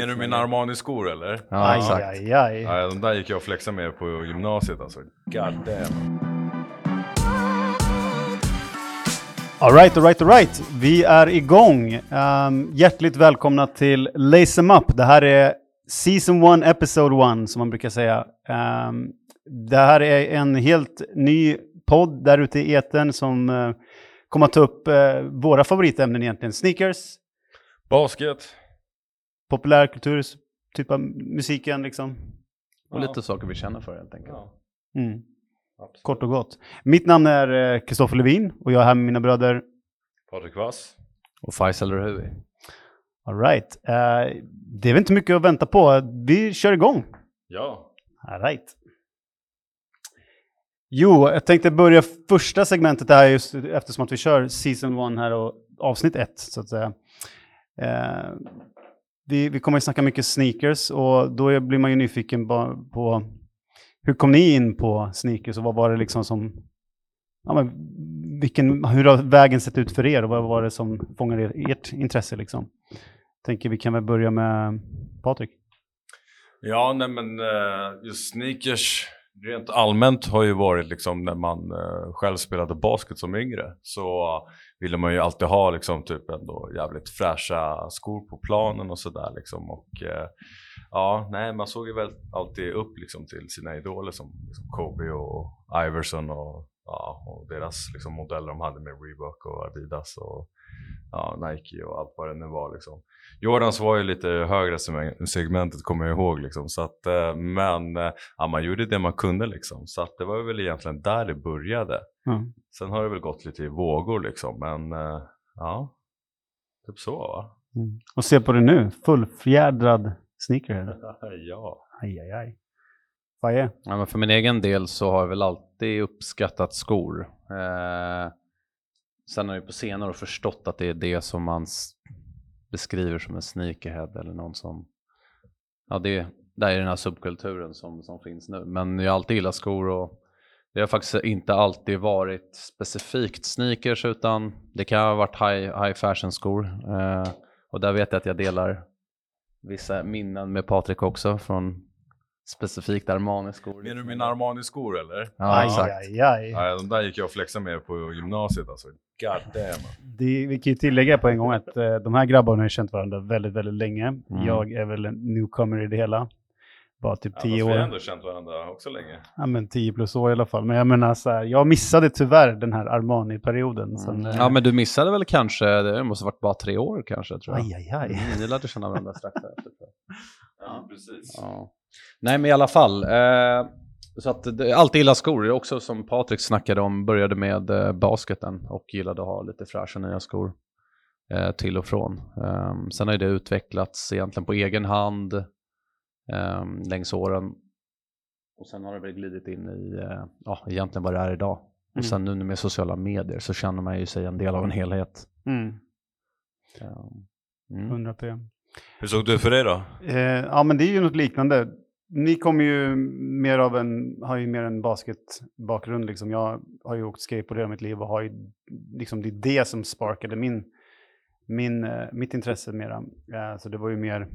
Menar du mina Armani-skor eller? Ja, aj, exakt. aj, aj. Ja, de där gick jag och flexade med på gymnasiet alltså. God damn. Alright, alright, alright. Vi är igång. Um, hjärtligt välkomna till Lace 'em Up. Det här är Season 1, Episode 1 som man brukar säga. Um, det här är en helt ny podd där ute i etern som uh, kommer att ta upp uh, våra favoritämnen egentligen. Sneakers, Basket. Populärkultur, typ av musiken liksom. Och lite saker vi känner för helt enkelt. Ja, Mm. Kort och gott. Mitt namn är Kristoffer Levin och jag är här med mina bröder. Patrik Vass. Och Faisal Rehui. All right. Uh, det är väl inte mycket att vänta på. Vi kör igång. Ja. All right. Jo, jag tänkte börja första segmentet här just eftersom att vi kör season 1 här och avsnitt 1 så att säga. Eh, vi, vi kommer att snacka mycket sneakers och då blir man ju nyfiken på, hur kom ni in på sneakers och vad var det liksom som, ja, men vilken, hur har vägen sett ut för er och vad var det som fångade ert intresse liksom? Tänker vi kan väl börja med Patrik. Ja, nej men eh, just sneakers rent allmänt har ju varit liksom när man eh, själv spelade basket som yngre så ville man ju alltid ha liksom typ ändå jävligt fräscha skor på planen och sådär liksom. Och eh, ja, nej man såg ju väl alltid upp liksom till sina idoler som liksom Kobe och Iverson och, ja, och deras liksom modeller de hade med Reebok och Adidas och ja, Nike och allt vad det nu var liksom. Jordans var ju lite högre seg- segmentet kommer jag ihåg liksom. Så att, eh, men eh, ja, man gjorde det man kunde liksom. Så att det var väl egentligen där det började. Mm. Sen har det väl gått lite i vågor liksom. Men eh, ja, typ så va? Mm. Och se på det nu, fullfjädrad sneakerhead. ja. Aj, aj, aj. Faye? Ja, men för min egen del så har jag väl alltid uppskattat skor. Eh, sen har jag på senare år förstått att det är det som man beskriver som en sneakerhead eller någon som... Ja, det, det är den här subkulturen som, som finns nu. Men jag har alltid gillat skor och det har faktiskt inte alltid varit specifikt sneakers utan det kan ha varit high, high fashion skor. Eh, och där vet jag att jag delar vissa minnen med Patrik också från specifikt Armani-skor. Menar du mina Armani-skor eller? Ja, aj, exakt. aj, aj. Ja, de där gick jag och flexade med på gymnasiet alltså. God damn. Det, vi kan ju tillägga på en gång att eh, de här grabbarna har känt varandra väldigt, väldigt länge. Mm. Jag är väl en newcomer i det hela. Bara typ Ja, 10 fast vi har år. ändå känt varandra också länge. Ja, men 10 plus år i alla fall. Men jag menar så här, jag missade tyvärr den här Armani-perioden. Sen, Mm. eh, Ja, men du missade väl kanske, det måste varit bara tre år kanske tror jag. Aj, aj, aj. Mm, Ni lärde känna varandra strax efter. Ja, precis. Ja. Nej, men i alla fall. Eh, så att det, alltid gillat skor. Jag också som Patrik snackade om, började med eh, basketen och gillade att ha lite fräscha nya skor eh, till och från. Eh, sen har ju det utvecklats egentligen på egen hand eh, längs åren. Och sen har det väl glidit in i, eh, ja, egentligen vad det är idag. Mm. Och sen nu med sociala medier så känner man ju sig en del av en helhet. Mm, Eh, Mm. 100 p. Hur såg du för dig då? Eh, ja, men det är ju något liknande. Ni kommer ju mer av en, har ju mer en basketbakgrund liksom. Jag har ju åkt skateboard hela mitt liv och har ju liksom, det är det som sparkade min, min, eh, mitt intresse mera. Eh, så det var ju mer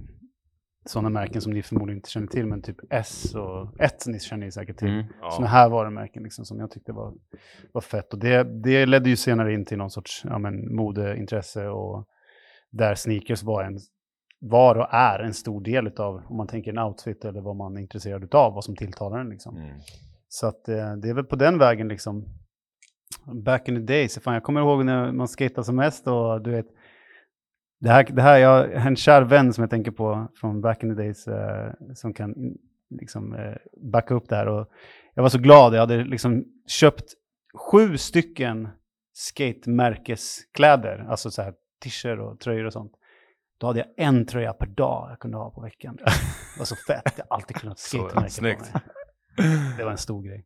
sådana märken som ni förmodligen inte känner till, men typ S och ett ni känner ni säkert till. Mm. Ja. Sådana här varumärken liksom, som jag tyckte var, var fett. Och det, det ledde ju senare in till någon sorts ja, men, modeintresse och där sneakers var, en, var och är en stor del av, om man tänker en outfit eller vad man är intresserad av, vad som tilltalar en. Liksom. Mm. Så att, eh, det är väl på den vägen liksom. Back in the days, fan, jag kommer ihåg när man skatade som mest och du vet, det här, det här, jag har en kär vän som jag tänker på från back in the days eh, som kan liksom eh, backa upp det här. Och jag var så glad, jag hade liksom köpt sju stycken skatemärkeskläder, alltså så här t-shirts och tröjor och sånt. Då hade jag en tröja per dag jag kunde ha på veckan. Det var så fett, jag har alltid kunnat Så, skatemärke på mig. Det var en stor grej.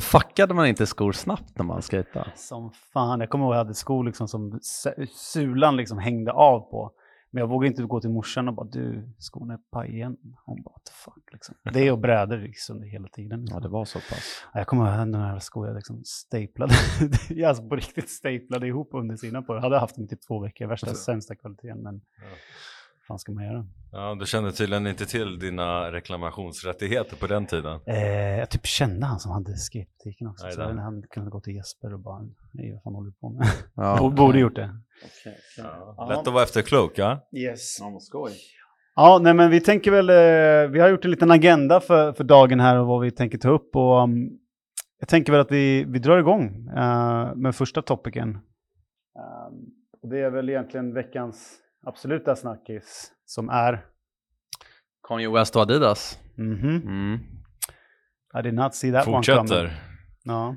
Fuckade man inte skor snabbt när man skejtade? Som fan, jag kommer ihåg att jag hade skor liksom som su- sulan liksom hängde av på. Men jag vågade inte gå till morsan och bara du, skon är paj igen. Hon bara what the fuck liksom. Det och brädor gick sönder hela tiden. Ja, Liksom. det var så pass. Ja, Jag kommer ihåg den här skor jag liksom staplade. jag alltså på riktigt staplade ihop under sina på. Jag hade haft dem i typ två veckor, värsta Alltså. sämsta kvaliteten. Men fan ska man göra? Ja, du kände tydligen inte till dina reklamationsrättigheter på den tiden. Eh, jag typ kände han som hade skatebutiken också. Så då. jag- han kunde gå till Jesper och bara, nej vad fan håller du på med? Ja. Borde- Borde gjort det. Ja. Lätt att vara efterklok, ja? Yes. Ja, skoj. Ja, nej men vi tänker väl, eh, vi har gjort en liten agenda för, för dagen här och vad vi tänker ta upp och um, jag tänker väl att vi, vi drar igång eh, med första topicen. Um, och det är väl egentligen veckans absoluta snackis som är Kanye West och Adidas. mhm, Mm. I did not see that one coming. Fortsätter. Ja.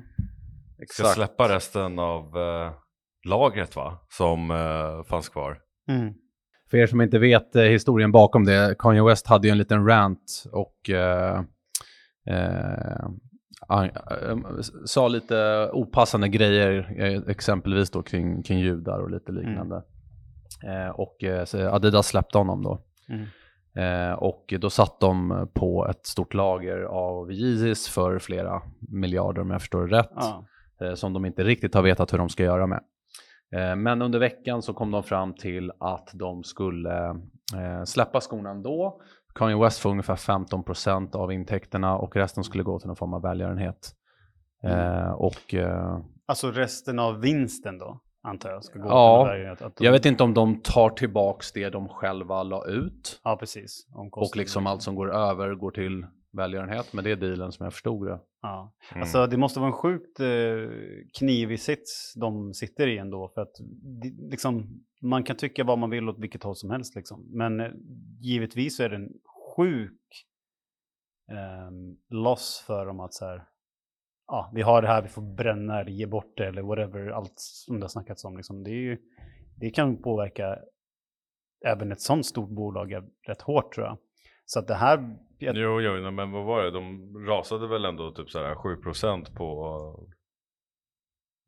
Ska släppa resten av eh, lagret va? Som eh, fanns kvar. Mm. För er som inte vet eh, historien bakom det, Kanye West hade ju en liten rant och eh, eh, an- eh, sa lite opassande grejer, eh, exempelvis då kring, kring judar och lite liknande. Eh, och eh, Adidas släppte honom då. Mm. Eh, och då satt de på ett stort lager av Yeezys för flera miljarder om jag förstår det rätt Ja. eh, som de inte riktigt har vetat hur de ska göra med. Eh, Men under veckan så kom de fram till att de skulle eh, släppa skorna ändå. Kanye West får ungefär 15% av intäkterna och resten skulle gå till någon form av välgörenhet. Eh, och Alltså resten av vinsten då, antar jag, ska gå Ja, välgörenhet, att de- jag vet inte om de tar tillbaks det de själva la ut Ja, precis. Och kostnaderna. liksom allt som går över går till välgörenhet. Men det är dealen som jag förstod det. Ja. Mm. Alltså det måste vara en sjukt eh, knivig sits de sitter i ändå. För att det, liksom, man kan tycka vad man vill åt vilket håll som helst. Liksom. Men eh, givetvis är det en sjuk eh, loss för dem att så här, ja, vi har det här, vi får bränna det, ge bort det eller whatever, allt som det har snackats om. Liksom. Det, är ju, det kan påverka även ett sånt stort bolag rätt hårt tror jag. Så att det här, jag, Jo, jo, men vad var det? De rasade väl ändå typ såhär 7% på,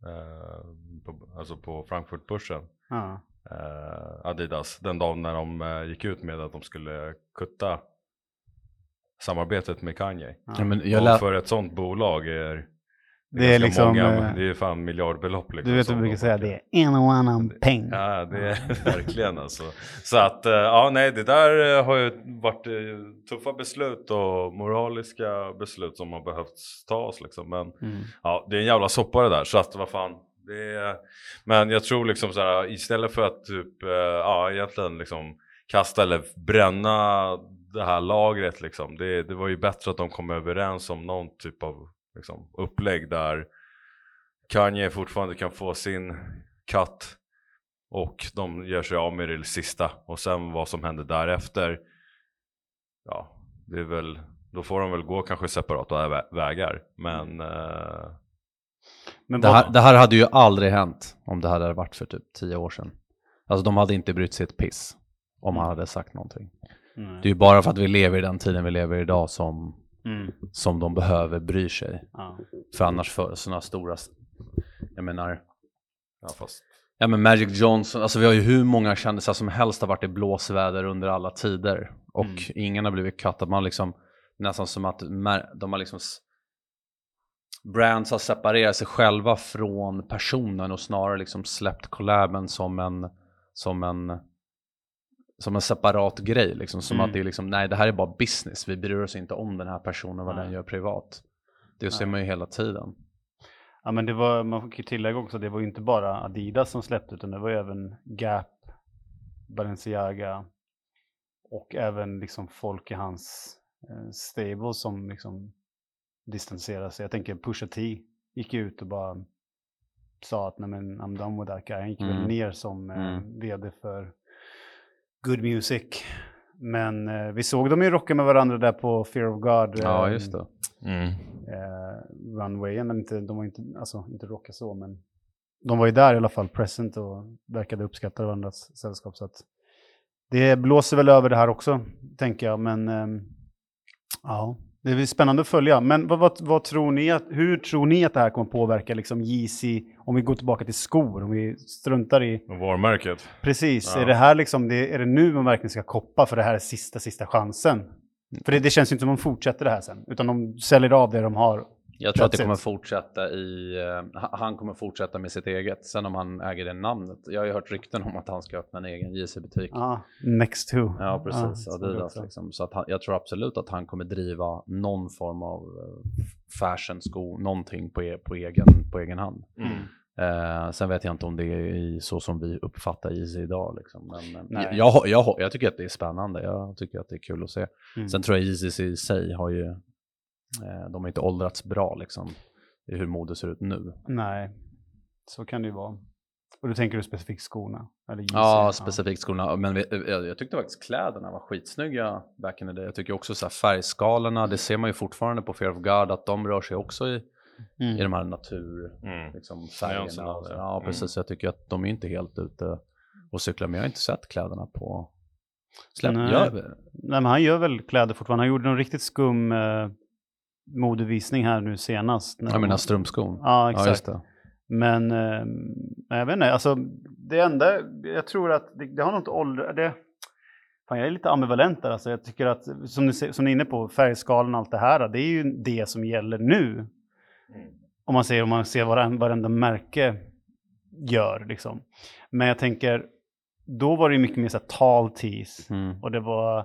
eh, på, alltså på Frankfurt-börsen. ja, Eh, Adidas, den dagen när de eh, gick ut med att de skulle kutta samarbetet med Kanye. ja. Ja, men jag och lä- för ett sånt bolag är Det är liksom, många, eh, det är fan miljardbelopp liksom. Du vet de brukar säga, det är en och annan peng. Ja, det är verkligen alltså. Så att, eh, ja nej, det där eh, har ju varit tuffa beslut och moraliska beslut som har behövt tas liksom. Men Mm. ja, det är en jävla soppa det där. Så att vad fan. Det är, men jag tror liksom så här, istället för att typ, ja egentligen liksom kasta eller bränna det här lagret liksom. Det, det var ju bättre att de kom överens om någon typ av liksom, upplägg där Kanye fortfarande kan få sin cut och de gör sig av med det sista och sen vad som händer därefter ja, det är väl då får de väl gå kanske separata vä- vägar men eh, Men Det här, det här hade ju aldrig hänt om det hade varit för typ tio år sedan. Alltså de hade inte brytt sig ett piss om han hade sagt någonting. Nej. Det är ju bara för att vi lever i den tiden vi lever i idag som, Mm. som de behöver bry sig. Ja. För annars för sådana stora, jag menar, ja fast ja men Magic Johnson, alltså vi har ju hur många kändisar som helst har varit i blåsväder under alla tider. Och Mm. ingen har blivit cuttad, man liksom, nästan som att de har liksom brands har separerat sig själva från personen och snarare liksom släppt collaben som en, som en, som en separat grej. Liksom. Som Mm. att det är liksom, nej det här är bara business, vi bryr oss inte om den här personen, vad Nej. den gör privat. Det ser Nej. man ju hela tiden. ja, men det var, man kan tillägga också, det var ju inte bara Adidas som släppte, utan det var ju även Gap, Balenciaga och även liksom folk i hans eh, stable som liksom distanserar sig. Jag tänker Pusha T gick ut och bara sa att nej men I'm done with that guy. Han gick väl Mm. ner som eh, Mm. vd för Good Music. Men eh, vi såg dem ju rocka med varandra där på Fear of God. Ja, eh, just det. mm. eh, runwayen. Men inte, de var inte, alltså, inte rocka så, men de var ju där i alla fall, present och verkade uppskatta varandras sällskap. Så det blåser väl över det här också, tänker jag. Men ehm, ja, det blir spännande att följa. Men vad, vad, vad tror ni, att, hur tror ni att det här kommer påverka liksom Yeezy, om vi går tillbaka till skor, om vi struntar i varumärket. Precis, Ja. är det här liksom, det, är det nu man verkligen ska koppa för det här är sista, sista chansen? För det, det känns ju inte som att de fortsätter det här sen, utan de säljer av det de har. Jag tror att det kommer fortsätta i, eh, ha- han kommer fortsätta med sitt eget. Sen om han äger det namnet. Jag har ju hört rykten om att han ska öppna en egen JC-butik. Ja, next to. Ja, precis. så det Adidas. Liksom. Så att han, jag tror absolut att han kommer driva någon form av eh, fashion-sko, någonting på, e på, egen, på egen hand. Mm. Eh, sen vet jag inte om det är i, så som vi uppfattar Easy idag. Liksom. Men, Nej. jag, jag, jag, jag tycker att det är spännande. Jag tycker att det är kul att se. Mm. Sen tror jag Easy i sig har ju, de har inte åldrats bra liksom, i hur mode ser ut nu. Nej, så kan det ju vara. Och då tänker du specifikt skorna? Eller? Ja, specifikt skorna. Men vi, jag, jag tyckte faktiskt kläderna var skitsnygga back in the day. Jag tycker också så här färgskalorna, det ser man ju fortfarande på Fear of God, att de rör sig också i, Mm. i de här natur, Mm. liksom, ja. Mm. precis. Jag tycker att de är inte helt ute och cyklar, men jag har inte sett kläderna på släpp. Nej. Jag, Nej, men han gör väl kläder fortfarande. Han gjorde någon riktigt skum eh, modevisning här nu senast. när menar strumpskon. Ja, Ja, exakt. just det. Men eh, jag vet inte, alltså det enda, jag tror att det, det har något ålder, det, fan jag är lite ambivalent där alltså. Jag tycker att, som ni, som ni är inne på, färgskalan och allt det här, det är ju det som gäller nu. Om man ser, om man ser vad varenda märke gör liksom. Men jag tänker, då var det ju mycket mer så här tall tees Mm. och det var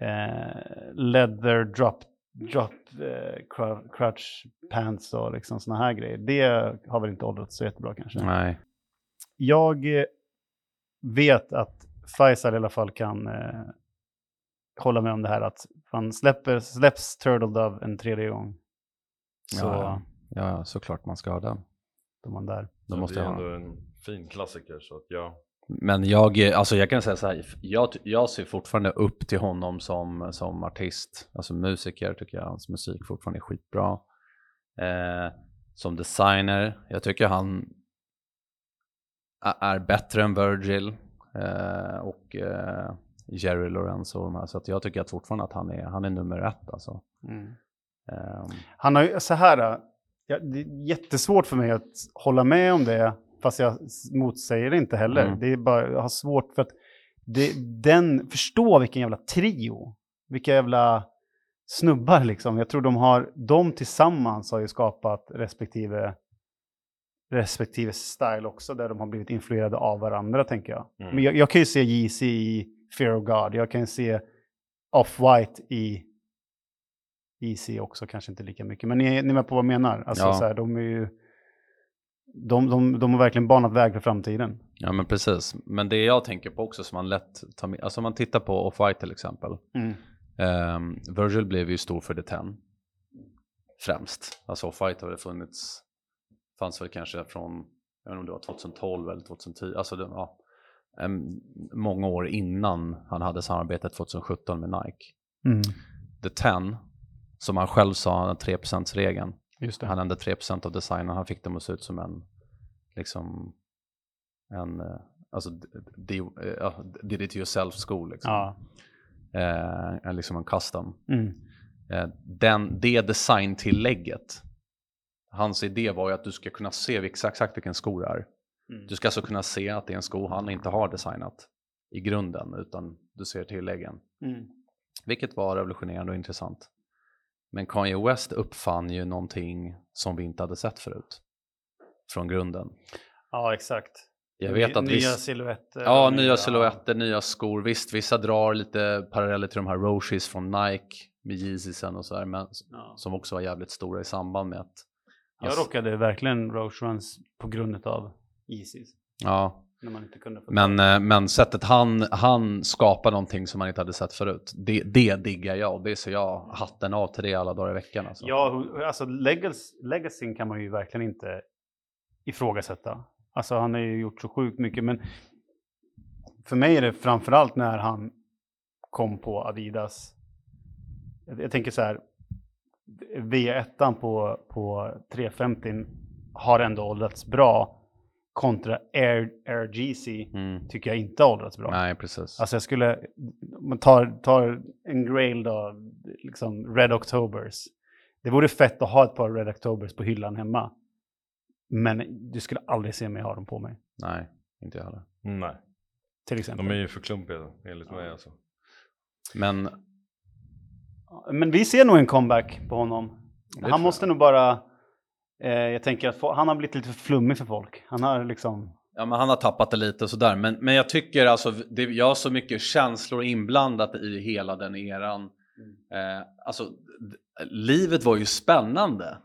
eh, leather drop, drop eh, cru- crutch pants och liksom såna här grejer. Det har väl inte åldrats så jättebra kanske. Nej. Jag eh, vet att Faisal i alla fall kan eh, hålla med om det här att man släpper, släpps Turtle Dove en tredje gång. Så Ja, ja. ja, såklart man ska ha den. då man där. Då måste det är jag ha den. ändå en fin klassiker så att ja. Men jag, alltså jag kan säga så här, jag, jag ser fortfarande upp till honom som, som artist, alltså musiker tycker jag hans musik fortfarande är skitbra. Eh, som designer, jag tycker han är bättre än Virgil eh, och eh, Jerry Lorenzo och de här, så att jag tycker att fortfarande att han är, han är nummer ett alltså. Eh, Han har ju så här, ja, det är jättesvårt för mig att hålla med om det, fast jag motsäger det inte heller. Mm. Det är bara, jag har svårt för att det, den, förstå vilken jävla trio, vilka jävla snubbar liksom. Jag tror de har, de tillsammans har ju skapat respektive respektive style också, där de har blivit influerade av varandra tänker jag. Mm. Men jag, jag kan ju se Yeezy i Fear of God, jag kan ju se Off-White i Easy också, kanske inte lika mycket. Men ni, ni är med på vad jag menar? Alltså, Ja. så här, de är ju... De, de, de har verkligen banat väg för framtiden. ja men precis, men det jag tänker på också som man lätt tar med, alltså om man tittar på Off-White till exempel, Um, Virgil blev ju stor för The Ten. Främst. Alltså Off-White har väl funnits, fanns väl kanske från, jag vet inte om det var 2012 eller 2010, alltså det, ja, em, många år innan han hade samarbetet 2017 med Nike. Mm. The Ten, som han själv sa, han 3%-regeln. Just det. Han hade 3% av designen, han fick dem att se ut som en, liksom, en, eh, alltså, d- d- eh, did it yourself sko liksom. Ja. Eh, en- liksom en custom. Mm. Eh, den, det designtillägget, hans idé var ju att du ska kunna se exakt vilken sko det är. Mm. Du ska alltså kunna se att det är en sko han inte har designat i grunden, utan du ser tilläggen. Mm. Vilket var revolutionerande och intressant. Men Kanye West uppfann ju någonting som vi inte hade sett förut. Från grunden. Ja, exakt. Jag vet att Nya viss- silhuetter. Ja, nya silhuetter, nya skor. Visst, vissa drar lite paralleller till de här Roshis från Nike med Yeezysen och så här, men Ja. som också var jävligt stora i samband med att... Jag rockade verkligen Roche Runs på grund av Yeezys. Ja, Men, eh, men sättet han, han skapar någonting som man inte hade sett förut, det, det diggar jag och det ser jag hatten av till det alla dagar i veckan. Alltså. Ja, alltså legacy, legacyn kan man ju verkligen inte ifrågasätta. Alltså han har ju gjort så sjukt mycket, men för mig är det framförallt när han kom på Adidas. Jag, jag tänker så här, V1 på, på 350 har ändå åldrats bra kontra Air, Air GC Mm. tycker jag inte har åldrats bra. Nej, precis. Alltså jag skulle, man tar, tar en grail då, liksom Red Octobers. Det vore fett att ha ett par Red Octobers på hyllan hemma. Men du skulle aldrig se mig ha dem på mig, Nej, inte jag heller. Nej, till exempel. de är ju för klumpiga enligt mig alltså. Men Men vi ser nog en comeback på honom. tror Han måste jag. nog bara... Eh, jag tänker att han har blivit lite för flummig för folk. Han har liksom... Ja, men han har tappat det lite och sådär. Men, men jag tycker alltså, det, jag har så mycket känslor inblandat i hela den eran. Eh, alltså, livet var ju spännande.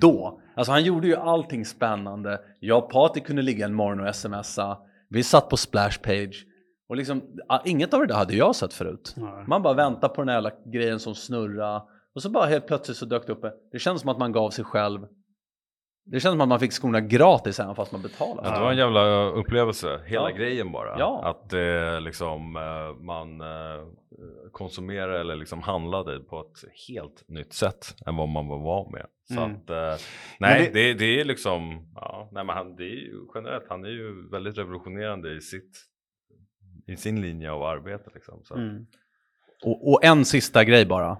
Då. Alltså han gjorde ju allting spännande. Jag och Patrik kunde ligga en morgon och smsa. Vi satt på Splashpage. Och liksom, inget av det där hade jag sett förut. Man bara väntar på den här jävla grejen som snurrar. Och så bara helt plötsligt så dök det upp. Det känns som att man gav sig själv. Det känns som att man fick skorna gratis även fast man betalade. Ja, det var en jävla upplevelse, hela Ja. grejen bara. Ja. Att eh, liksom, eh, man eh, konsumerade eller liksom handlade på ett helt nytt sätt än vad man var van med. Så Mm. att, eh, nej, det- det, det är liksom, ja, nej men han, det är ju generellt, han är ju väldigt revolutionerande i sitt, i sin linje av arbete liksom. Så Mm. Och, och en sista grej bara.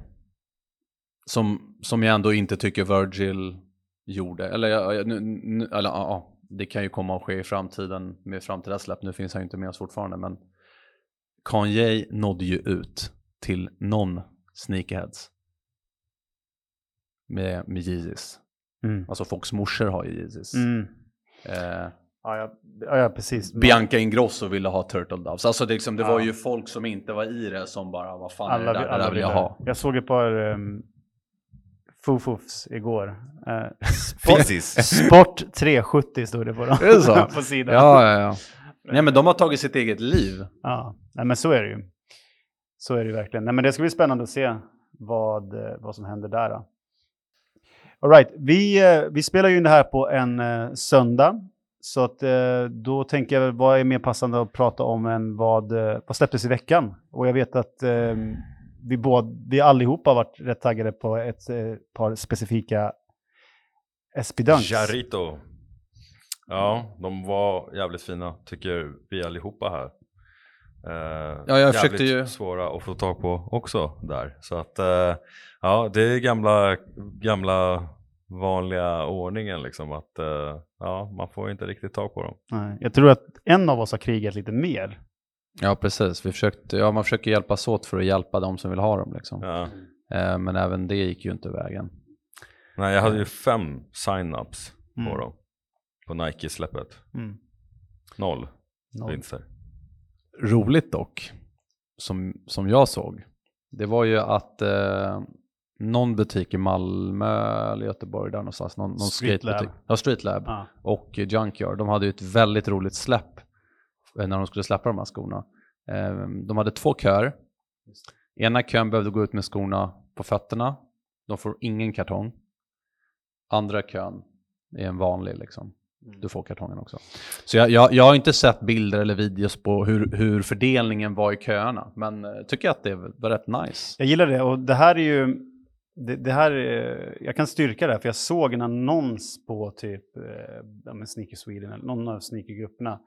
Som, som jag ändå inte tycker Virgil gjorde. Eller, ja, ja, nu, nu, eller ja, det kan ju komma att ske i framtiden med framtida släpp. Nu finns han ju inte med oss fortfarande. Men Kanye nådde ju ut till non-sneakerheads. Med, med Yeezys. Mm. Alltså folks morsor har ju Yeezys. Mm. Eh, Ja, ja, ja, precis. Bianca Ingrosso ville ha Turtle Doves. Alltså det, liksom, det Ja. var ju folk som inte var i det som bara, vad fan är Alla, det där? alla det där vill jag ha. Jag såg ett par um, Fofofs igår. Eh, sport, Fysis. sport 370 stod det på dem. Är det så? på sidan. Ja, ja, ja. Nej, men de har tagit sitt eget liv. Ja, nej, men så är det ju. Så är det ju verkligen. Nej, men det ska bli spännande att se vad, eh, vad som händer där. Då. All right. vi, eh, vi spelar ju in det här på en eh, söndag. Så att, eh, då tänker jag, vad är mer passande att prata om än vad, eh, vad släpptes i veckan? Och jag vet att eh, vi, båda, vi allihopa har varit rätt taggade på ett eh, par specifika SP Dunks. Jarito. Ja, de var jävligt fina tycker vi allihopa här. Eh, jag jävligt försökte ju- svåra att få tag på också där. Så att eh, ja, det är gamla, gamla vanliga ordningen liksom att eh, ja, man får inte riktigt tag på dem. Nej, Jag tror att en av oss har krigat lite mer. Ja, precis. Vi försökte, ja, man försöker hjälpas åt för att hjälpa de som vill ha dem. Liksom. Ja. Eh, men även det gick ju inte vägen. Nej, jag hade ju fem sign-ups på Mm. dem. På Nike-släppet. Mm. Noll Noll. vinster. Roligt dock, som, som jag såg, det var ju att eh, någon butik i Malmö eller Göteborg där någonstans, någon, någon Street skatebutik. Lab. Ja, Streetlab. Ja. och Junkyard. De hade ju ett väldigt roligt släpp eh, när de skulle släppa de här skorna. Eh, De hade två köer. Ena kön behövde gå ut med skorna på fötterna. De får ingen kartong. Andra kön är en vanlig liksom. Du får kartongen också. Så jag, jag, jag har inte sett bilder eller videos på hur, hur fördelningen var i köerna. Men eh, tycker att det var rätt nice. Jag gillar det och det här är ju, det, det här är, jag kan styrka det här för jag såg en annons på typ eh, Sneaker Sweden eller någon av sneakergrupperna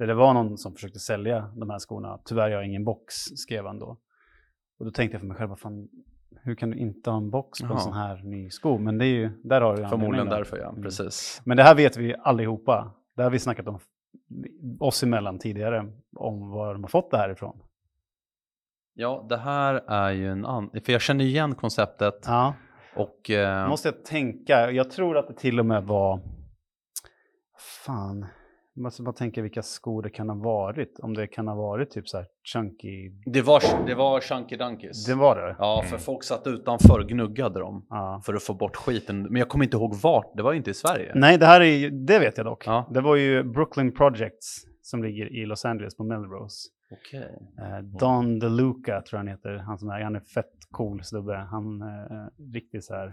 där det var någon som försökte sälja de här skorna. Tyvärr jag har ingen box, skrev han då. Och då tänkte jag för mig själv, vad fan, hur kan du inte ha en box på en Jaha. sån här ny sko? Men det är ju, där har du Förmodligen därför ja, Mm. precis. Men det här vet vi allihopa. Det har vi snackat om oss emellan tidigare, om var de har fått det här ifrån. Ja, det här är ju en annan, för jag känner igen konceptet Ja. och eh, måste jag tänka. Jag tror att det till och med var... Fan. Måste bara tänka vilka skor det kan ha varit. Om det kan ha varit typ så här chunky. Det var, det var Chunky Dunkies. Det var det? Ja, för folk satt utanför och gnuggade dem Ja. för att få bort skiten. Men jag kommer inte ihåg vart, det var inte i Sverige. Nej, det här är ju- det vet jag dock. Ja. Det var ju Brooklyn Projects som ligger i Los Angeles på Melrose. Okej. Eh, Don DeLuca tror jag han heter. Han, som är, han är fett cool snubbe. Han eh, riktigt så här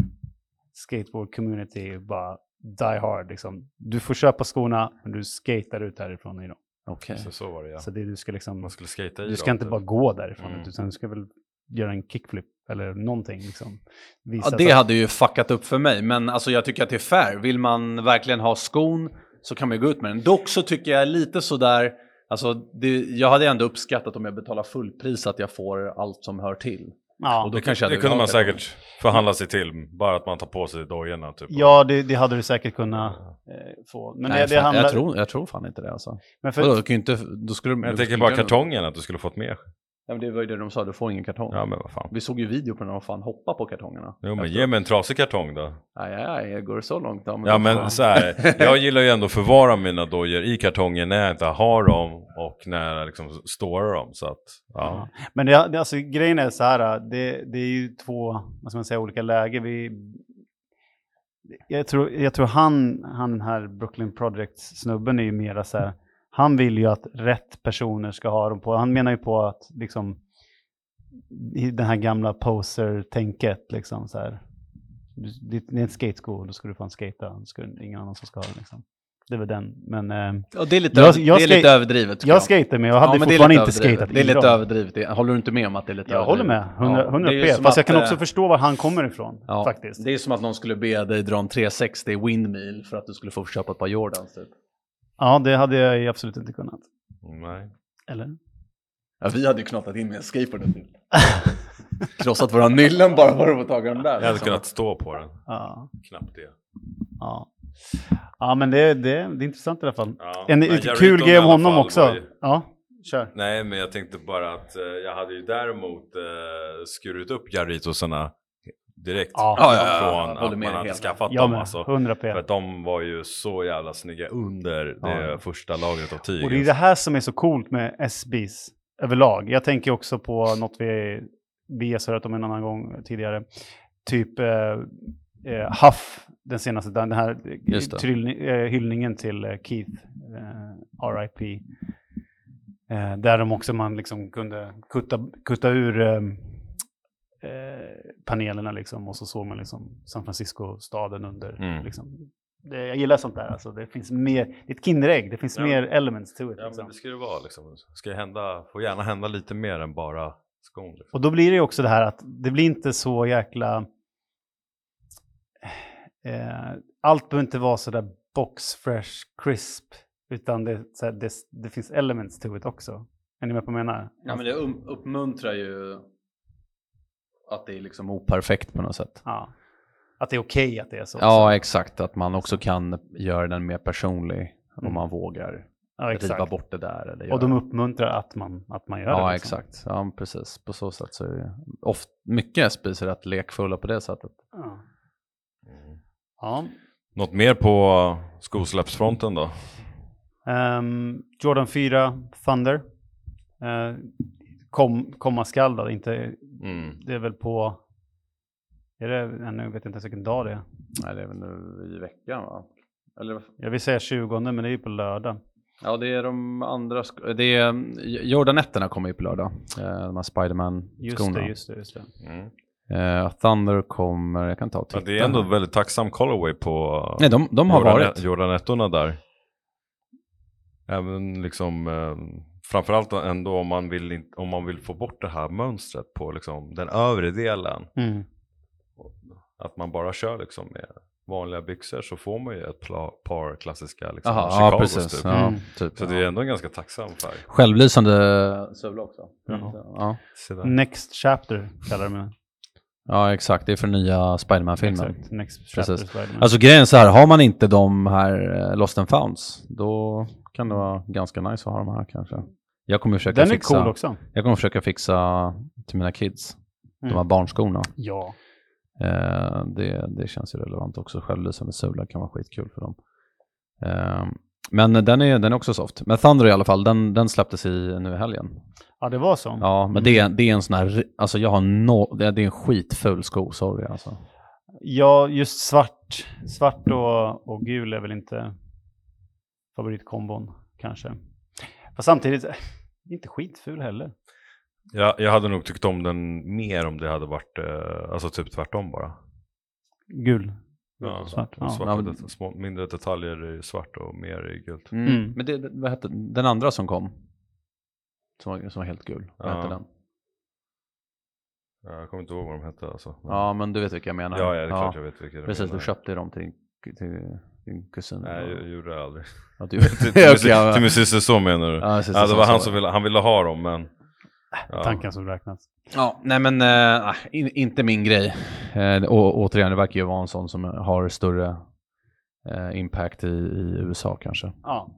skateboard community, bara die hard liksom. Du får köpa skorna, men du skater ut härifrån i dem. Okej. Så, så var det ja. Så det du ska liksom... Man skulle skata i Du ska dem, inte typ. bara gå därifrån, Mm. utan du ska väl göra en kickflip eller någonting. Liksom. Ja, Visa det att- hade ju fuckat upp för mig, men alltså jag tycker att det är fair. Vill man verkligen ha skon så kan man ju gå ut med den. Dock så tycker jag lite sådär, alltså det, jag hade ändå uppskattat om jag betalar fullpris att jag får allt som hör till. Ja, Och då Det, det hade kunde man det. säkert förhandla sig till, bara att man tar på sig dojorna typ. ja det, det hade du säkert kunnat eh, få. Men Nej, det, det fan, handlar... jag, tror, jag tror fan inte det alltså. Men för, Vadå, du kan inte, då skulle, jag du tänker bara kartongen, att du skulle fått med Ja, men det var ju det de sa, du får ingen kartong. Ja men vad fan. Vi såg ju video på när de fan hoppar på kartongerna. Jo men ge mig en trasig kartong då. Aj, aj, aj, går så långt då? Ja då men fan. så här, jag gillar ju ändå att förvara mina dojor i kartongen när jag inte har dem och när jag liksom storar dem. Så att, ja. Men det, det, alltså, grejen är så här, det, det är ju två vad ska man säga, olika läger. Vi, jag, tror, jag tror han, han den här Brooklyn Project-snubben är ju mera så här, han vill ju att rätt personer ska ha dem på. Han menar ju på att liksom, i det här gamla poser-tänket liksom så här. Det det är en skatesko, då ska du fan skata, då ska det ingen annan som ska ha den liksom. Det är väl den, men eh, Ja, det är lite, Jag- jag det är lite överdrivet. tycker jag skater men jag hade Ja, det fortfarande inte skatat Det är lite överdrivet. Det- Håller du inte med om att det är lite Jag håller överdrivet? med, 100, 100 det är ju p. Fast jag kan eh, också förstå var han kommer ifrån Ja, faktiskt. Det är som att någon skulle be dig dra en 360 windmill för att du skulle få köpa ett par Jordans typ. Ja, det hade jag ju absolut inte kunnat. Nej. Eller? Ja, vi hade ju knattat in med en skateboard typ. Krossat våra nyllen bara för att få tag i den där. Jag hade liksom. kunnat stå på den, Ja, knappt det. ja. ja men det, det, det är intressant i alla fall. Ja. En kul grej om honom också. ju- Ja, kör. Nej, men jag tänkte bara att eh, jag hade ju däremot eh, skurit upp Jarritosarna direkt. Ja. Ja, ja, ja, Från att man hade helt. skaffat Jag dem med, alltså. 100 p. För att de var ju så jävla snygga under det Ja. första lagret av tyg. Och det är det här som är så coolt med SBs överlag. Jag tänker också på något vi, vi har surrat om en annan gång tidigare. Typ eh, eh, Huff, den senaste, den här eh, hyllningen till eh, Keith, eh, RIP. Eh, där de också man liksom kunde kutta, kutta ur eh, panelerna liksom och så såg man liksom San Francisco-staden under. Mm. Liksom. Det, jag gillar sånt där, alltså. det finns mer, det är ett Kinderägg, det finns Ja. mer elements to it. Ja, liksom. men det ska det vara liksom. Det ska hända, får gärna hända lite mer än bara skon. Liksom. Och då blir det ju också det här att det blir inte så jäkla... Eh, allt behöver inte vara så där box fresh crisp, utan det, så här, det, det finns elements to it också. Är ni med på vad jag menar? Ja, men det uppmuntrar ju att det är liksom operfekt på något sätt. Ja. Att det är okej att det är så. Ja, exakt. Att man också kan göra den mer personlig Mm. om man vågar ja riva bort det där. Eller Och de uppmuntrar att man, att man gör det. Ja, liksom. exakt. Ja, precis. På så sätt så är det ofta, mycket SBs är rätt lekfulla på det sättet. Ja. Mm. Ja. Något mer på skosläppsfronten då? Ehm, Jordan 4, Thunder. Uh, kom, komma skall då, inte, Mm. det är väl på, är det, ännu vet jag inte ens vilken dag det är. Nej, det är väl nu i veckan va? Eller Jag vill säga 20, men det är ju på lördag. Ja, det är de andra. Det är Jordan 1 kommer ju på lördag. Eh, De här Just Spiderman-skorna. det, just det, just det. Mm. Eh, Thunder kommer, jag kan ta och Ja, titta. det är ändå väldigt tacksam colorway på Nej, de, de har Jordan, varit. Jordan 1 där. Även liksom, eh, framförallt ändå om man, vill om man vill få bort det här mönstret på liksom den övre delen. Mm. Att man bara kör liksom med vanliga byxor så får man ju ett par klassiska liksom, Aha, ja, Chicagos precis. typ. Ja, Mm. typ. Så det är ändå en ganska tacksam färg. Självlysande sula också. Ja. Ja. Next Chapter kallar de det. Ja, exakt. Det är för nya Spiderman-filmen. Precis. Spider-Man. Alltså grejen är så här, har man inte de här eh, Lost and Founds, då kan det vara ganska nice att ha de här kanske. Jag kommer försöka Den är fixa, cool också. Jag kommer försöka fixa till mina kids, Mm. de här barnskorna. Ja. Eh, det, det känns ju relevant också. Självlysande sula kan vara skitkul för dem. Eh, men den är, den är också soft. Men Thunder i alla fall, den, den släpptes i, nu i helgen. ja, det var så. Ja, men det, är- det är en sån här, alltså jag har no, det, det är en skitful sko, sorry alltså. Ja, just svart, svart och, och gul är väl inte favoritkombon kanske. Fast samtidigt, eh, inte skitful heller. Jag, jag hade nog tyckt om den mer om det hade varit, eh, alltså typ tvärtom bara. Gul. Ja, Svart, ja. svarta Ja, det- små, mindre detaljer i svart och mer i gult. Mm. Men det, vad hette den andra som kom? Som var, som var helt gul, vad Ja. hette den? Jag kommer inte ihåg vad de hette alltså. Men- Ja, men du vet vilka jag menar. ja, ja, det är klart jag vet vilka du Precis, menar. du köpte dem till, din- till din kusin. Nej, jag gjorde det aldrig. Ja, du, till, till, ja. till min syster så menar du? Ja, det var så. han som ville, han ville ha dem men... Ja. Tanken som räknas. Ja, nej men äh, in, inte min grej. Eh, och återigen, det verkar ju vara en sån som har större eh, impact i, i USA kanske. Ja,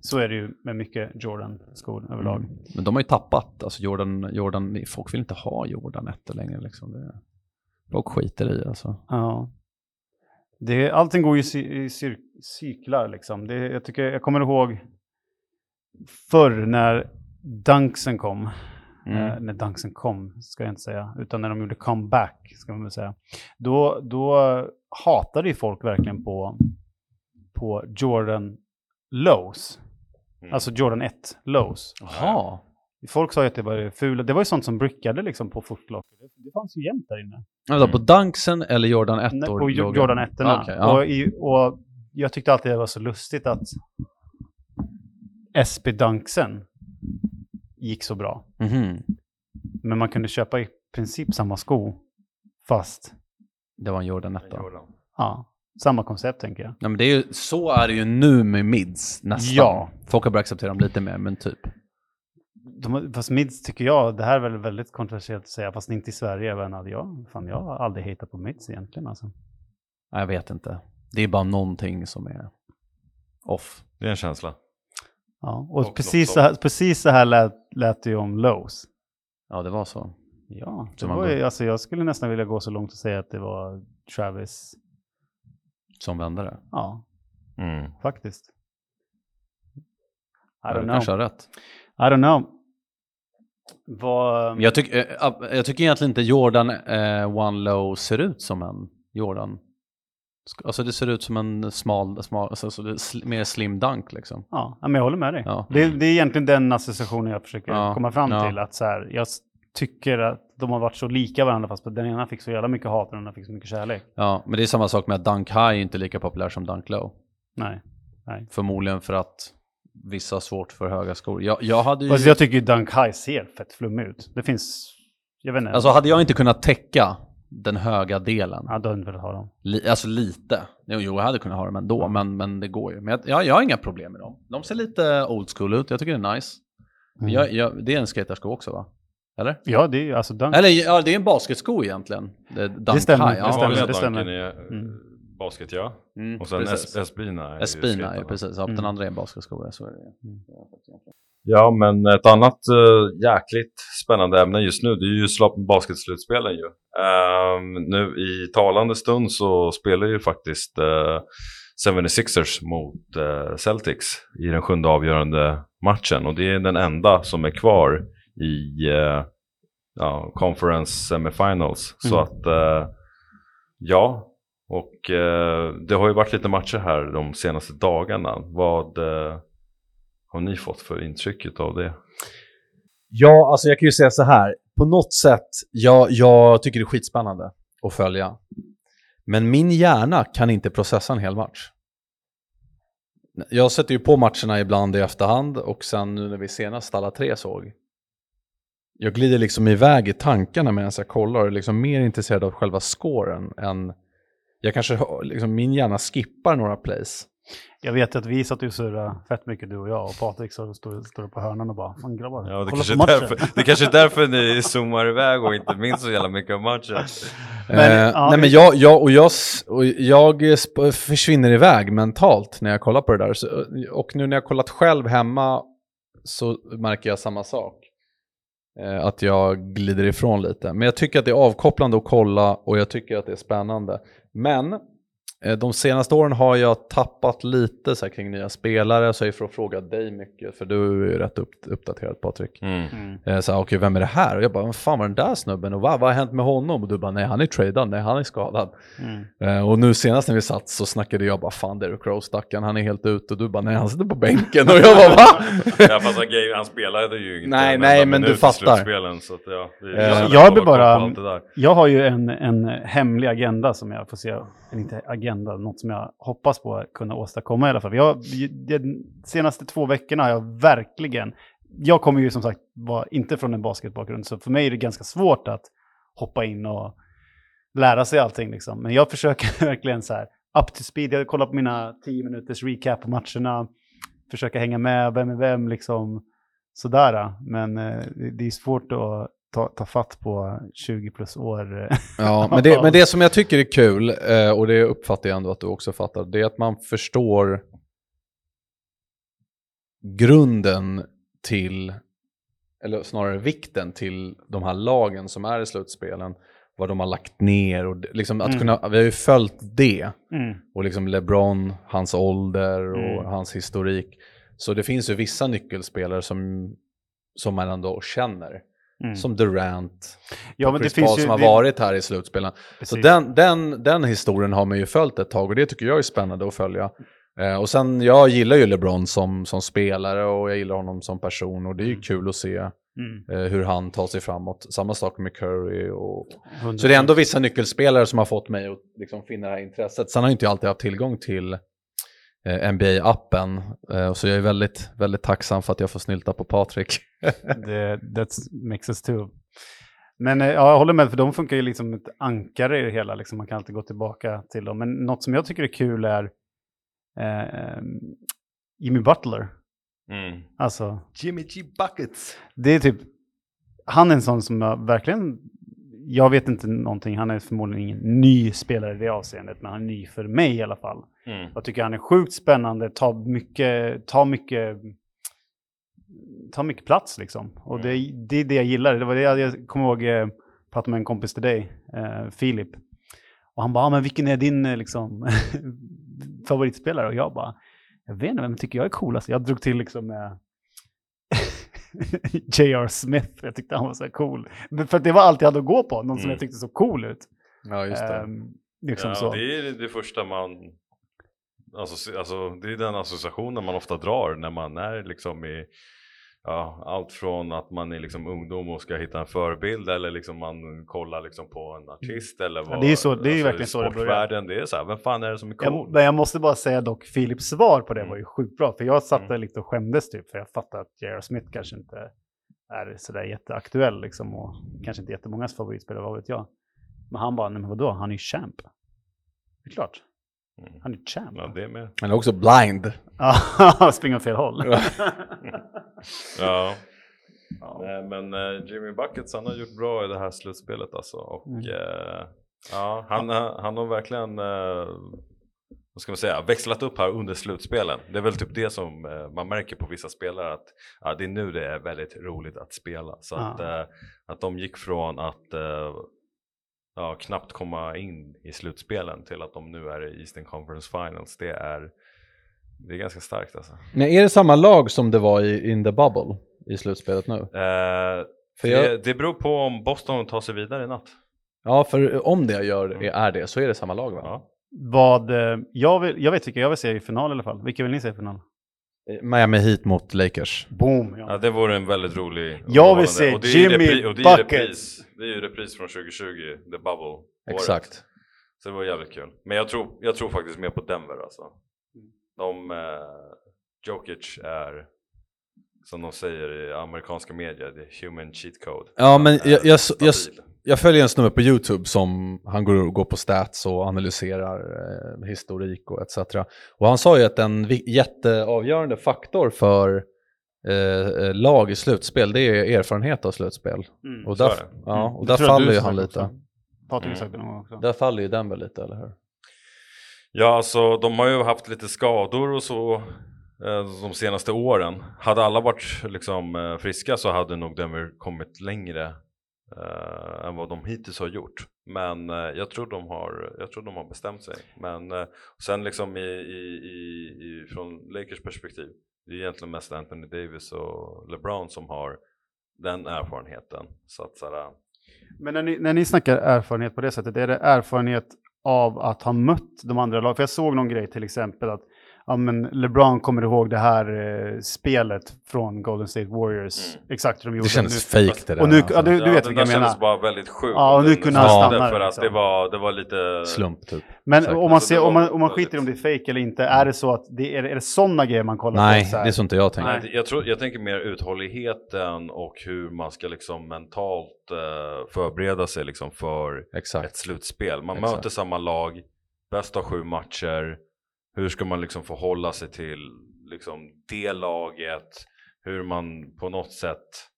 så är det ju med mycket Jordan-skor överlag. Mm. Men de har ju tappat, alltså Jordan, Jordan, folk vill inte ha Jordan 1 längre liksom. Det, folk skiter i alltså. Ja. Det, allting går ju i, cyklar liksom. Det, jag, tycker, jag kommer ihåg förr när Dunksen kom. Mm. Eh, när Dunksen kom, ska jag inte säga, utan när de gjorde comeback, ska man väl säga. Då, då hatade ju folk verkligen på, på Jordan Lows. Mm. Alltså Jordan 1 Lows. Jaha. Folk sa ju att det var fula. Det var ju sånt som brickade liksom på footlocker. Det, det fanns ju jämt där inne. Vänta, på Dunksen eller Jordan 1? Nej, På Jo- Jordan 1 Ah, okej, ja. och, i, och jag tyckte alltid det var så lustigt att SB Dunksen gick så bra. Mhm. Men man kunde köpa i princip samma sko, fast Det var en Jordan 1 då. Jordan. ja, samma koncept tänker jag. Ja, men det är ju, så är det ju nu med mids nästan. Ja. Folk har börjat acceptera dem lite mer, men typ. De, fast mids tycker jag, det här är väl väldigt kontroversiellt att säga, fast inte i Sverige. Men att jag, fan, jag har aldrig hatat på mids egentligen. Alltså. Nej, Jag vet inte. Det är bara någonting som är off. Det är en känsla. Ja, och Och precis, så här, precis så här lät, lät det ju om Lowe's. Ja, det var så. Ja, det var ju, alltså, jag skulle nästan vilja gå så långt och säga att det var Travis. Som vände det. Ja, Mm. faktiskt. I Ja, don't du know. kanske har rätt. I don't know. Vad... Jag, tyck, eh, ab- jag tycker egentligen inte Jordan eh, One Low ser ut som en Jordan. Alltså det ser ut som en smal, smal alltså, så det är sl- mer slim dunk liksom. Ja, men jag håller med dig. Ja. Det, det är egentligen den associationen jag försöker Ja, komma fram ja. till. Att så här, jag tycker att de har varit så lika varandra fast den ena fick så jävla mycket hat och den andra fick så mycket kärlek. Ja, men det är samma sak med att Dunk High är inte lika populär som Dunk Low. Nej. nej. Förmodligen för att vissa har svårt för höga skor. Jag, jag hade ju... Fast jag tycker ju Dunk High ser fett flummig ut. Det finns, jag vet inte. Alltså hade jag inte kunnat täcka den höga delen, Ja, du hade inte velat ha dem. li, alltså lite, jo, jo jag hade kunnat ha dem ändå, men, men det går ju. Men jag, jag, jag har inga problem med dem. De ser lite old school ut, jag tycker det är nice. Mm. Jag, jag, det är en skatersko också va? Eller? Ja, det är alltså Dunk. Eller ja, det är en basketsko egentligen. Det, Dunk stämmer, High, det ja. stämmer. Vanliga det stämmer. är Mm. basket ja. Mm, Och sen Espina Espina, ja, precis. Ja, Mm. Den andra är en basketsko, ja, så är det. Ja, men ett annat uh, jäkligt spännande ämne just nu, det är ju basketslutspelen ju. Ehm, nu i talande stund så spelar ju faktiskt uh, 76ers mot eh, Celtics i den sjunde avgörande matchen och det är den enda som är kvar i eh, ja, Conference Semifinals. Så Mm. att eh, ja, och eh, det har ju varit lite matcher här de senaste dagarna. Vad eh, har ni fått för intryck av det? Ja, alltså jag kan ju säga så här. På något sätt, jag, jag tycker det är skitspännande att följa. Men min hjärna kan inte processa en hel match. Jag sätter ju på matcherna ibland i efterhand och sen nu när vi senast alla tre såg. Jag glider liksom iväg i tankarna medan jag kollar och är liksom mer intresserad av själva scoren än... Jag kanske, liksom, min hjärna skippar några plays. Jag vet att vi satt och surrade fett mycket du och jag och Patrik så stod, stod på hörnan och bara Fan grabbar, Ja, det kolla kanske, på är matchen. därför, det kanske är därför ni zoomar iväg och inte minns så jävla mycket av matchen. Men, eh, ja, nej men jag, jag, och jag, och jag försvinner iväg mentalt när jag kollar på det där. Så, och nu när jag kollat själv hemma så märker jag samma sak. Eh, att jag glider ifrån lite. Men jag tycker att det är avkopplande att kolla och jag tycker att det är spännande. Men de senaste åren har jag tappat lite så här, kring nya spelare. Så jag får fråga dig mycket, för du är ju rätt upp, uppdaterad Patrik. Mm. Mm. Eh, så här, okej, vem är det här? Och jag bara, vad fan var den där snubben? Och vad, vad har hänt med honom? Och du bara, nej han är tradad, nej han är skadad. Mm. Eh, och nu senast när vi satt så snackade jag bara, fan Derrick Rose stackaren, han är helt ute. Och du bara, nej han sitter på bänken. Och jag bara, va? Ja, fast han, han spelade ju inte Nej, en nej, men du fattar. Så att, ja, Eh, jag, jag koll bara-. Jag har ju en, en hemlig agenda som jag får se, eller inte agenda, något som jag hoppas på att kunna åstadkomma i alla fall. Jag, de senaste två veckorna har jag verkligen, jag kommer ju som sagt var inte från en basketbakgrund, så för mig är det ganska svårt att hoppa in och lära sig allting liksom. Men jag försöker verkligen så här, up to speed, jag kollar på mina tio minuters recap på matcherna, försöka hänga med, vem är vem liksom, sådär. Men eh, det är svårt att ta, ta fatt på 20 plus år. eh, Ja, men det, men det som jag tycker är kul, eh, och det uppfattar jag ändå att du också fattar, det är att man förstår grunden till, eller snarare vikten till de här lagen som är i slutspelen, vad de har lagt ner och liksom att Mm. kunna, vi har ju följt det, Mm. och liksom LeBron, hans ålder och Mm. hans historik. Så det finns ju vissa nyckelspelare som, som man ändå känner, Mm. som Durant, ja, men det Chris finns Paul ju, som har det- varit här i slutspelen. Så precis. den, den, den historien har man ju följt ett tag och det tycker jag är spännande att följa. Eh, och sen, jag gillar ju LeBron som, som spelare och jag gillar honom som person och det är ju Mm. kul att se Mm. eh, hur han tar sig framåt. Samma sak med Curry. Och... 100%. Så det är ändå vissa nyckelspelare som har fått mig att liksom finna det här intresset. Sen har jag inte alltid haft tillgång till NBA-appen, eh, så jag är väldigt, väldigt tacksam för att jag får snylta på Patrik. det, that makes us too. Men eh, ja, jag håller med, för de funkar ju liksom ett ankare i det hela. Liksom. Man kan alltid gå tillbaka till dem. Men något som jag tycker är kul är eh, Jimmy Butler. Mm. Alltså, Jimmy G Buckets. det är typ, han är en sån som jag verkligen, jag vet inte någonting, han är förmodligen ingen ny spelare i det avseendet, men han är ny för mig i alla fall. Mm. Jag tycker han är sjukt spännande, tar mycket, tar mycket, tar mycket plats liksom. Och det, det är det jag gillar. Det var det jag, jag kommer ihåg, eh, pratade med en kompis till dig, eh, Filip. Och han bara, ah, men vilken är din eh, liksom, favoritspelare? Och jag bara, jag vet inte, vem tycker jag är coolast? Jag drog till liksom med J.R. Smith. Jag tyckte han var så här cool. För att det var allt jag hade att gå på, någon som Mm. jag tyckte så cool ut. Ja, just det. Ehm, liksom Ja, så. det är det första man alltså, alltså, det är den associationen man ofta drar när man är liksom i ja, allt från att man är liksom ungdom och ska hitta en förebild eller liksom man kollar liksom på en artist eller vad. det är så- det är ju alltså, verkligen i så det börjar. det är så här, vem fan är det som är cool? Jag, men jag måste bara säga dock, Philips svar på det Mm. var ju sjukt bra. För jag satt där Mm. lite och skämdes typ, för jag fattar att J.R. Smith kanske inte är sådär jätteaktuell liksom. Och kanske inte jättemångas favoritspelare, vad vet jag. Men han bara, nej men vadå, han är ju champ. Det är klart, Mm. han är ju champ. Ja, det är med. Han är också blind. Ja, springer åt fel håll. Ja. Ja. Nej, men eh, Jimmy Buckets han har gjort bra i det här slutspelet alltså. Och Mm. eh, ja, han, han har verkligen eh, vad ska man säga, växlat upp här under slutspelen. Det är väl typ det som eh, man märker på vissa spelare att ja, det är nu det är väldigt roligt att spela. Så att, Ja. eh, att de gick från att eh, ja, knappt komma in i slutspelen till att de nu är i Eastern Conference Finals. Det är, det är ganska starkt alltså. Men är det samma lag som det var i In the Bubble i slutspelet nu? Eh, För jag- det, det beror på om Boston tar sig vidare i natt. Ja, för om det gör är det så är det samma lag va? Ja. Vad, eh, jag, vill, jag vet vilka jag vill se i final i alla fall. Vilka vill ni se i final? Eh, Miami Heat mot Lakers. Boom! Ja. Ja, det vore en väldigt rolig Jag vill se och det är ju Jimmy repri- och det är ju Buckets. repris, Det är ju repris från 2020, The Bubble. året. Exakt. Så det var jävligt kul. Men jag tror, jag tror faktiskt mer på Denver alltså. De, eh, Jokic är, som de säger i amerikanska medier, the human cheat code. Ja, men jag- jag- jag-. Jag följer en snubbe på YouTube som han går, går på stats och analyserar eh, historik och etc. Och han sa ju att en jätteavgörande faktor för eh, eh, lag i slutspel, det är erfarenhet av slutspel. Mm. Och där, är det. ja, Mm. och Det där faller ju han lite. Patrik Mm. sagt det någon gång också. Där faller ju Denver lite, eller hur? Ja, alltså de har ju haft lite skador och så eh, de senaste åren. Hade alla varit liksom eh, friska så hade nog Denver kommit längre eh, än vad de hittills har gjort. Men eh, jag, tror de har, jag tror de har bestämt sig. Men eh, sen liksom i, i, i, i, från Lakers perspektiv, det är egentligen mest Anthony Davis och LeBron som har den erfarenheten. Så att sådär, eh. Men när ni, när ni snackar erfarenhet på det sättet, är det erfarenhet av att ha mött de andra lagen? För jag såg någon grej till exempel att ja, men LeBron kommer ihåg det här eh, spelet från Golden State Warriors. Mm. Exakt hur de gjorde. Det känns nu. fake det där. och nu- alltså. ja, du- ja, vet det vilka jag där kändes menar. bara väldigt sjukt. Ja, och nu kunde han stanna För att det liksom. var, det var lite... Slump typ. Men Säkert. om man, Alltså, ser, det om, man, om man skiter i om det är fake eller inte, är det så att det är, är det sådana grejer man kollar Nej, på? här? det är så inte jag tänker. Nej, jag, tror, jag tänker mer uthålligheten och hur man ska liksom mentalt eh, förbereda sig liksom för ett Exakt. slutspel. Man Exakt. möter samma lag, bäst av sju matcher. Hur ska man liksom förhålla sig till liksom det laget? Hur man på något sätt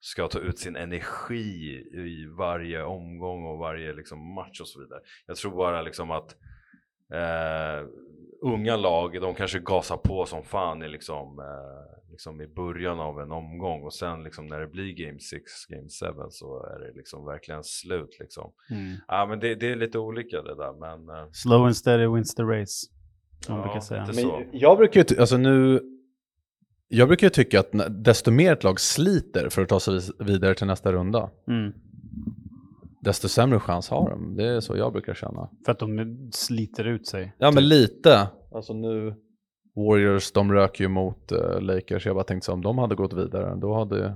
ska ta ut sin energi i varje omgång och varje liksom, match och så vidare. Jag tror bara liksom att eh, unga lag, de kanske gasar på som fan i, liksom, eh, liksom i början av en omgång och sen liksom när det blir game 6, game 7 så är det liksom verkligen slut liksom. Mm. Ja men det, det är lite olika det där men eh, Slow and steady wins the race. Som Ja, brukar säga. Men jag brukar ju, alltså nu, jag brukar ju tycka att desto mer ett lag sliter för att ta sig vidare till nästa runda, Mm. desto sämre chans har de. Det är så jag brukar känna. För att de sliter ut sig. Ja, men lite. Alltså nu, Warriors, de rök ju mot uh, Lakers. Jag bara tänkte så om de hade gått vidare, då hade,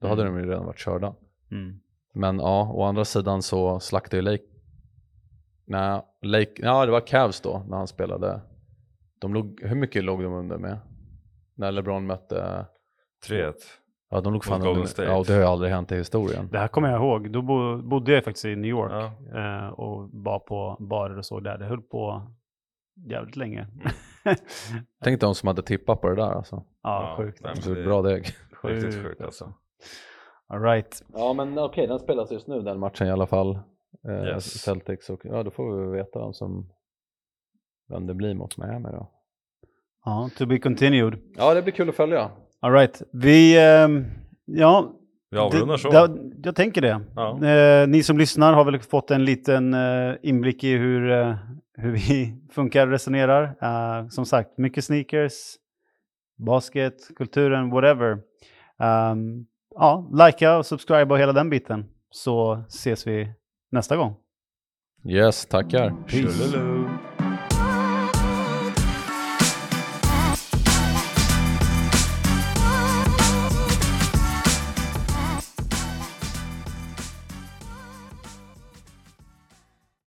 då hade de ju redan varit körda. Mm. Men ja, å andra sidan så slaktade ju Lake... Nej, Lake... Ja, det var Cavs då när han spelade. De låg... Hur mycket låg de under med? När LeBron mötte... 3-1. Ja, de låg fan under. State. Ja, och det har ju aldrig hänt i historien. Det här kommer jag ihåg. Då bo, bodde jag faktiskt i New York Ja. eh, och var på barer och så där. Det höll på jävligt länge. Tänk de som hade tippat på det där alltså. ja, sjukt. nej, men Så det- bra deg. Riktigt sjukt alltså. All right. Ja, men okej, den spelas just nu den matchen i alla fall. Eh, Yes. Celtics och ja, då får vi veta vem som vem det blir mot Miami då. Ja, to be continued. Ja, det blir kul att följa. All right. Vi, ehm, ja. Vi avrundar så. det- jag tänker det. Ja. Eh, ni som lyssnar har väl fått en liten eh, inblick i hur, eh, hur vi funkar och resonerar. Eh, som sagt, mycket sneakers, basket, kulturen, whatever. Um, ja, likea och subscribe och hela den biten. Så ses vi nästa gång. Yes, tackar. Peace.